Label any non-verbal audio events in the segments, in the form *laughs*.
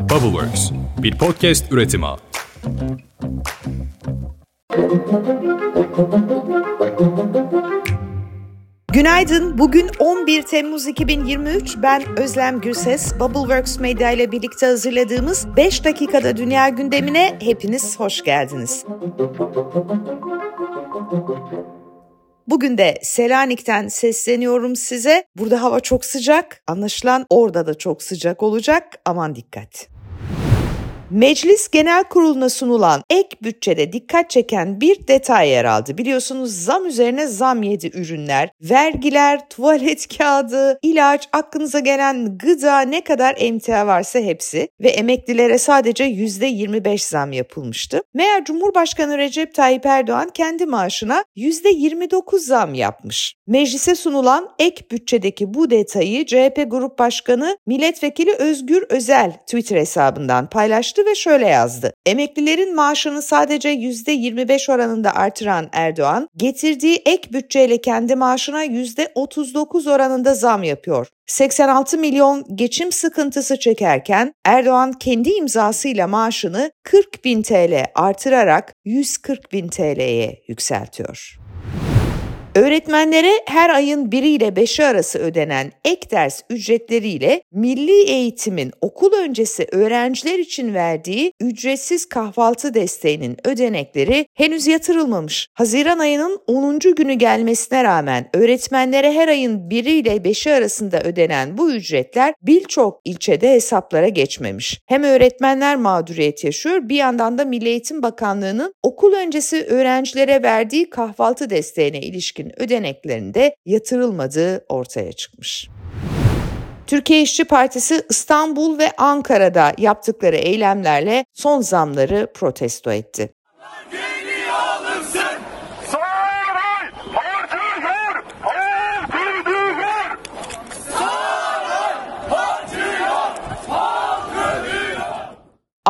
Bubbleworks, bir podcast üretimi. Günaydın. Bugün 11 Temmuz 2023. Ben Özlem Gürses. Bubbleworks Medya ile birlikte hazırladığımız 5 dakikada dünya gündemine hepiniz hoş geldiniz. Bugün de Selanik'ten sesleniyorum size. Burada hava çok sıcak. Anlaşılan orada da çok sıcak olacak. Aman dikkat. Meclis Genel Kurulu'na sunulan ek bütçede dikkat çeken bir detay yer aldı. Biliyorsunuz zam üzerine zam yedi ürünler, vergiler, *laughs* tuvalet kağıdı, ilaç, aklınıza gelen gıda ne kadar emtia varsa hepsi ve emeklilere sadece %25 zam yapılmıştı. Meğer Cumhurbaşkanı Recep Tayyip Erdoğan kendi maaşına %29 zam yapmış. Meclise sunulan ek bütçedeki bu detayı CHP Grup Başkanı Milletvekili Özgür Özel Twitter hesabından paylaştı ve şöyle yazdı. Emeklilerin maaşını sadece %25 oranında artıran Erdoğan, getirdiği ek bütçeyle kendi maaşına %39 oranında zam yapıyor. 86 milyon geçim sıkıntısı çekerken Erdoğan kendi imzasıyla maaşını 40 bin TL artırarak 140 bin TL'ye yükseltiyor. Öğretmenlere her ayın 1 ile 5'i arası ödenen ek ders ücretleriyle milli eğitimin okul öncesi öğrenciler için verdiği ücretsiz kahvaltı desteğinin ödenekleri henüz yatırılmamış. Haziran ayının 10. günü gelmesine rağmen öğretmenlere her ayın 1 ile 5'i arasında ödenen bu ücretler birçok ilçede hesaplara geçmemiş. Hem öğretmenler mağduriyet yaşıyor bir yandan da Milli Eğitim Bakanlığı'nın okul öncesi öğrencilere verdiği kahvaltı desteğine ilişkin ilişkin ödeneklerinde yatırılmadığı ortaya çıkmış. Türkiye İşçi Partisi İstanbul ve Ankara'da yaptıkları eylemlerle son zamları protesto etti.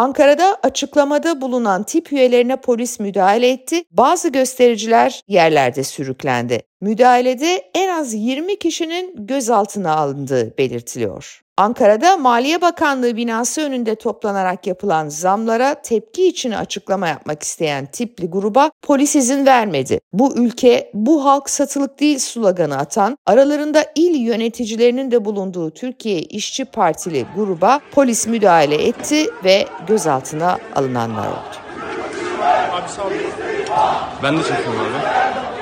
Ankara'da açıklamada bulunan tip üyelerine polis müdahale etti. Bazı göstericiler yerlerde sürüklendi. Müdahalede en az 20 kişinin gözaltına alındığı belirtiliyor. Ankara'da Maliye Bakanlığı binası önünde toplanarak yapılan zamlara tepki için açıklama yapmak isteyen tipli gruba polis izin vermedi. Bu ülke, bu halk satılık değil sloganı atan, aralarında il yöneticilerinin de bulunduğu Türkiye İşçi Partili gruba polis müdahale etti ve gözaltına alınanlar oldu. Abi sağ olun. Ben de çekiyorum abi.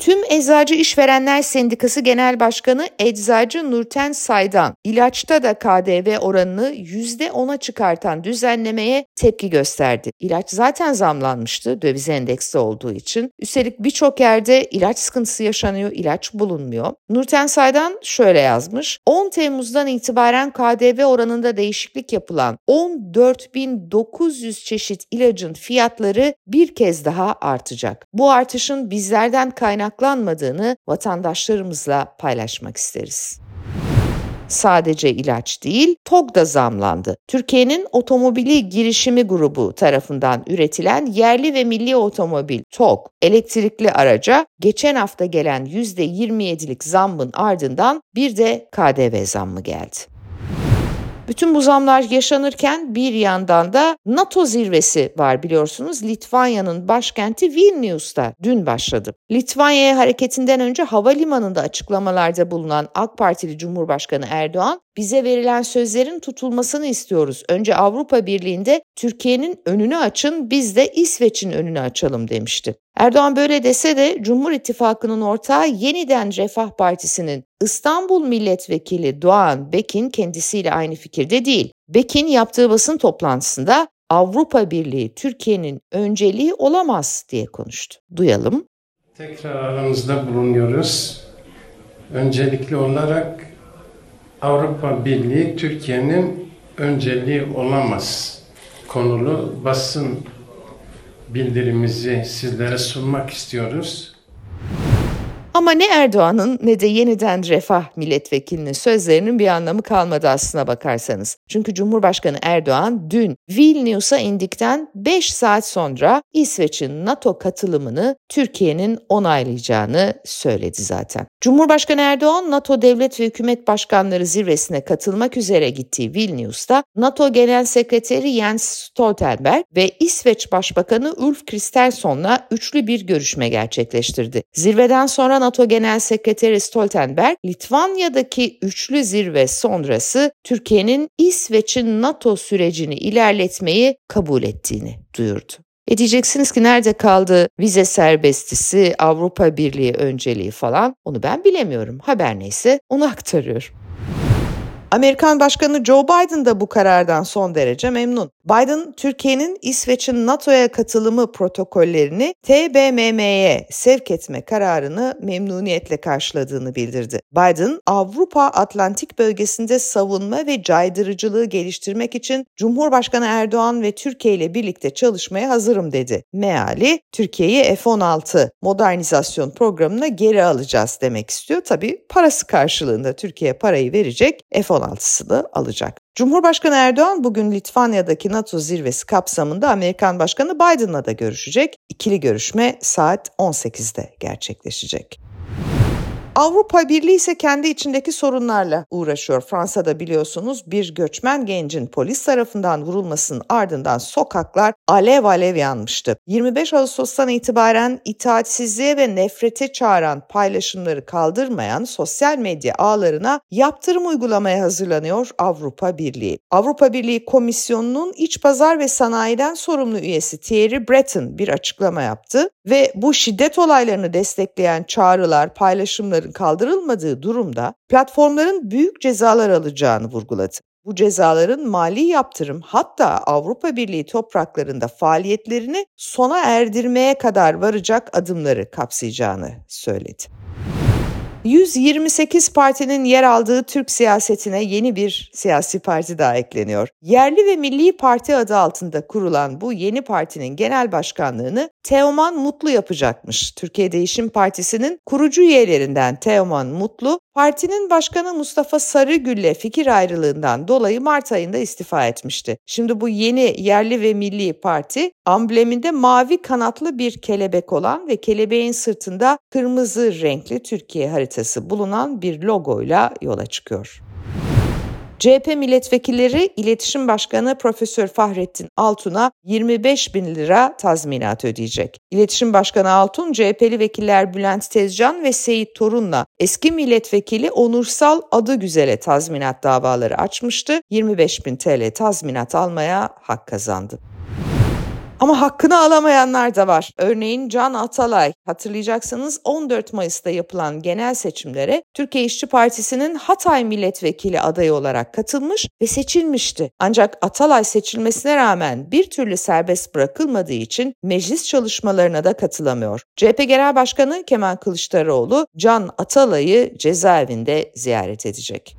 Tüm Eczacı İşverenler Sendikası Genel Başkanı Eczacı Nurten Saydan, ilaçta da KDV oranını %10'a çıkartan düzenlemeye tepki gösterdi. İlaç zaten zamlanmıştı döviz endeksi olduğu için. Üstelik birçok yerde ilaç sıkıntısı yaşanıyor, ilaç bulunmuyor. Nurten Saydan şöyle yazmış. 10 Temmuz'dan itibaren KDV oranında değişiklik yapılan 14.900 çeşit ilacın fiyatları bir kez daha artacak. Bu artışın bizlerden kaynak kaynaklanmadığını vatandaşlarımızla paylaşmak isteriz sadece ilaç değil, TOG da zamlandı. Türkiye'nin otomobili girişimi grubu tarafından üretilen yerli ve milli otomobil TOG elektrikli araca geçen hafta gelen %27'lik zammın ardından bir de KDV zammı geldi. Bütün bu zamlar yaşanırken bir yandan da NATO zirvesi var biliyorsunuz. Litvanya'nın başkenti Vilnius'ta dün başladı. Litvanya'ya hareketinden önce havalimanında açıklamalarda bulunan AK Partili Cumhurbaşkanı Erdoğan bize verilen sözlerin tutulmasını istiyoruz. Önce Avrupa Birliği'nde Türkiye'nin önünü açın, biz de İsveç'in önünü açalım demişti. Erdoğan böyle dese de Cumhur İttifakı'nın ortağı yeniden Refah Partisi'nin İstanbul Milletvekili Doğan Bekin kendisiyle aynı fikirde değil. Bekin yaptığı basın toplantısında Avrupa Birliği Türkiye'nin önceliği olamaz diye konuştu. Duyalım. Tekrar aramızda bulunuyoruz. Öncelikli olarak Avrupa Birliği Türkiye'nin önceliği olamaz konulu basın bildirimizi sizlere sunmak istiyoruz. Ama ne Erdoğan'ın ne de yeniden Refah milletvekilinin sözlerinin bir anlamı kalmadı aslına bakarsanız. Çünkü Cumhurbaşkanı Erdoğan dün Vilnius'a indikten 5 saat sonra İsveç'in NATO katılımını Türkiye'nin onaylayacağını söyledi zaten. Cumhurbaşkanı Erdoğan NATO devlet ve hükümet başkanları zirvesine katılmak üzere gittiği Vilnius'ta NATO Genel Sekreteri Jens Stoltenberg ve İsveç Başbakanı Ulf Kristersson'la üçlü bir görüşme gerçekleştirdi. Zirveden sonra NATO Genel Sekreteri Stoltenberg, Litvanya'daki üçlü zirve sonrası Türkiye'nin İsveç'in NATO sürecini ilerletmeyi kabul ettiğini duyurdu. E diyeceksiniz ki nerede kaldı vize serbestisi, Avrupa Birliği önceliği falan onu ben bilemiyorum. Haber neyse onu aktarıyorum. Amerikan Başkanı Joe Biden da bu karardan son derece memnun. Biden, Türkiye'nin İsveç'in NATO'ya katılımı protokollerini TBMM'ye sevk etme kararını memnuniyetle karşıladığını bildirdi. Biden, Avrupa Atlantik bölgesinde savunma ve caydırıcılığı geliştirmek için Cumhurbaşkanı Erdoğan ve Türkiye ile birlikte çalışmaya hazırım dedi. Meali, Türkiye'yi F-16 modernizasyon programına geri alacağız demek istiyor. Tabii parası karşılığında Türkiye parayı verecek, F-16'sını alacak. Cumhurbaşkanı Erdoğan bugün Litvanya'daki NATO zirvesi kapsamında Amerikan Başkanı Biden'la da görüşecek. İkili görüşme saat 18'de gerçekleşecek. Avrupa Birliği ise kendi içindeki sorunlarla uğraşıyor. Fransa'da biliyorsunuz bir göçmen gencin polis tarafından vurulmasının ardından sokaklar alev alev yanmıştı. 25 Ağustos'tan itibaren itaatsizliğe ve nefrete çağıran paylaşımları kaldırmayan sosyal medya ağlarına yaptırım uygulamaya hazırlanıyor Avrupa Birliği. Avrupa Birliği Komisyonu'nun iç pazar ve sanayiden sorumlu üyesi Thierry Breton bir açıklama yaptı ve bu şiddet olaylarını destekleyen çağrılar, paylaşımların kaldırılmadığı durumda platformların büyük cezalar alacağını vurguladı. Bu cezaların mali yaptırım hatta Avrupa Birliği topraklarında faaliyetlerini sona erdirmeye kadar varacak adımları kapsayacağını söyledi. 128 partinin yer aldığı Türk siyasetine yeni bir siyasi parti daha ekleniyor. Yerli ve Milli Parti adı altında kurulan bu yeni partinin genel başkanlığını Teoman Mutlu yapacakmış. Türkiye Değişim Partisi'nin kurucu üyelerinden Teoman Mutlu, partinin başkanı Mustafa Sarıgül'le fikir ayrılığından dolayı Mart ayında istifa etmişti. Şimdi bu yeni yerli ve milli parti ambleminde mavi kanatlı bir kelebek olan ve kelebeğin sırtında kırmızı renkli Türkiye haritası bulunan bir logoyla yola çıkıyor. CHP milletvekilleri İletişim Başkanı Profesör Fahrettin Altun'a 25 bin lira tazminat ödeyecek. İletişim Başkanı Altun, CHP'li vekiller Bülent Tezcan ve Seyit Torun'la eski milletvekili Onursal Adı Güzel'e tazminat davaları açmıştı. 25 bin TL tazminat almaya hak kazandı. Ama hakkını alamayanlar da var. Örneğin Can Atalay. Hatırlayacaksınız 14 Mayıs'ta yapılan genel seçimlere Türkiye İşçi Partisi'nin Hatay milletvekili adayı olarak katılmış ve seçilmişti. Ancak Atalay seçilmesine rağmen bir türlü serbest bırakılmadığı için meclis çalışmalarına da katılamıyor. CHP Genel Başkanı Kemal Kılıçdaroğlu Can Atalay'ı cezaevinde ziyaret edecek.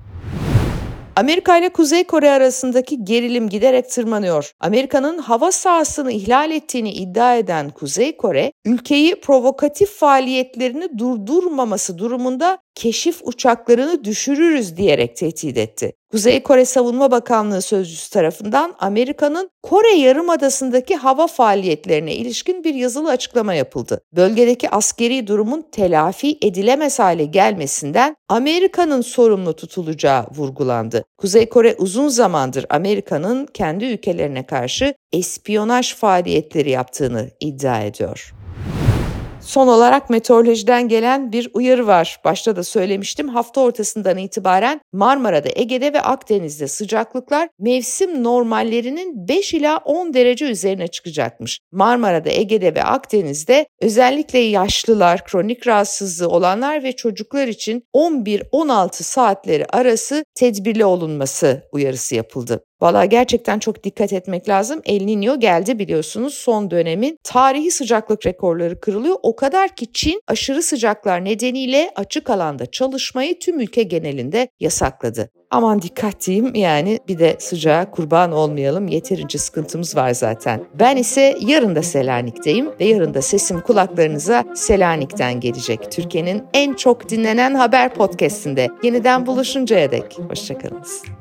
Amerika ile Kuzey Kore arasındaki gerilim giderek tırmanıyor. Amerika'nın hava sahasını ihlal ettiğini iddia eden Kuzey Kore, ülkeyi provokatif faaliyetlerini durdurmaması durumunda keşif uçaklarını düşürürüz diyerek tehdit etti. Kuzey Kore Savunma Bakanlığı sözcüsü tarafından Amerika'nın Kore Yarımadası'ndaki hava faaliyetlerine ilişkin bir yazılı açıklama yapıldı. Bölgedeki askeri durumun telafi edilemez hale gelmesinden Amerika'nın sorumlu tutulacağı vurgulandı. Kuzey Kore uzun zamandır Amerika'nın kendi ülkelerine karşı espiyonaj faaliyetleri yaptığını iddia ediyor. Son olarak meteorolojiden gelen bir uyarı var. Başta da söylemiştim hafta ortasından itibaren Marmara'da, Ege'de ve Akdeniz'de sıcaklıklar mevsim normallerinin 5 ila 10 derece üzerine çıkacakmış. Marmara'da, Ege'de ve Akdeniz'de özellikle yaşlılar, kronik rahatsızlığı olanlar ve çocuklar için 11-16 saatleri arası tedbirli olunması uyarısı yapıldı. Valla gerçekten çok dikkat etmek lazım. El Niño geldi biliyorsunuz son dönemin tarihi sıcaklık rekorları kırılıyor. O kadar ki Çin aşırı sıcaklar nedeniyle açık alanda çalışmayı tüm ülke genelinde yasakladı. Aman dikkat diyeyim yani bir de sıcağa kurban olmayalım yeterince sıkıntımız var zaten. Ben ise yarın da Selanik'teyim ve yarın da sesim kulaklarınıza Selanik'ten gelecek. Türkiye'nin en çok dinlenen haber podcastinde yeniden buluşuncaya dek. Hoşçakalınız.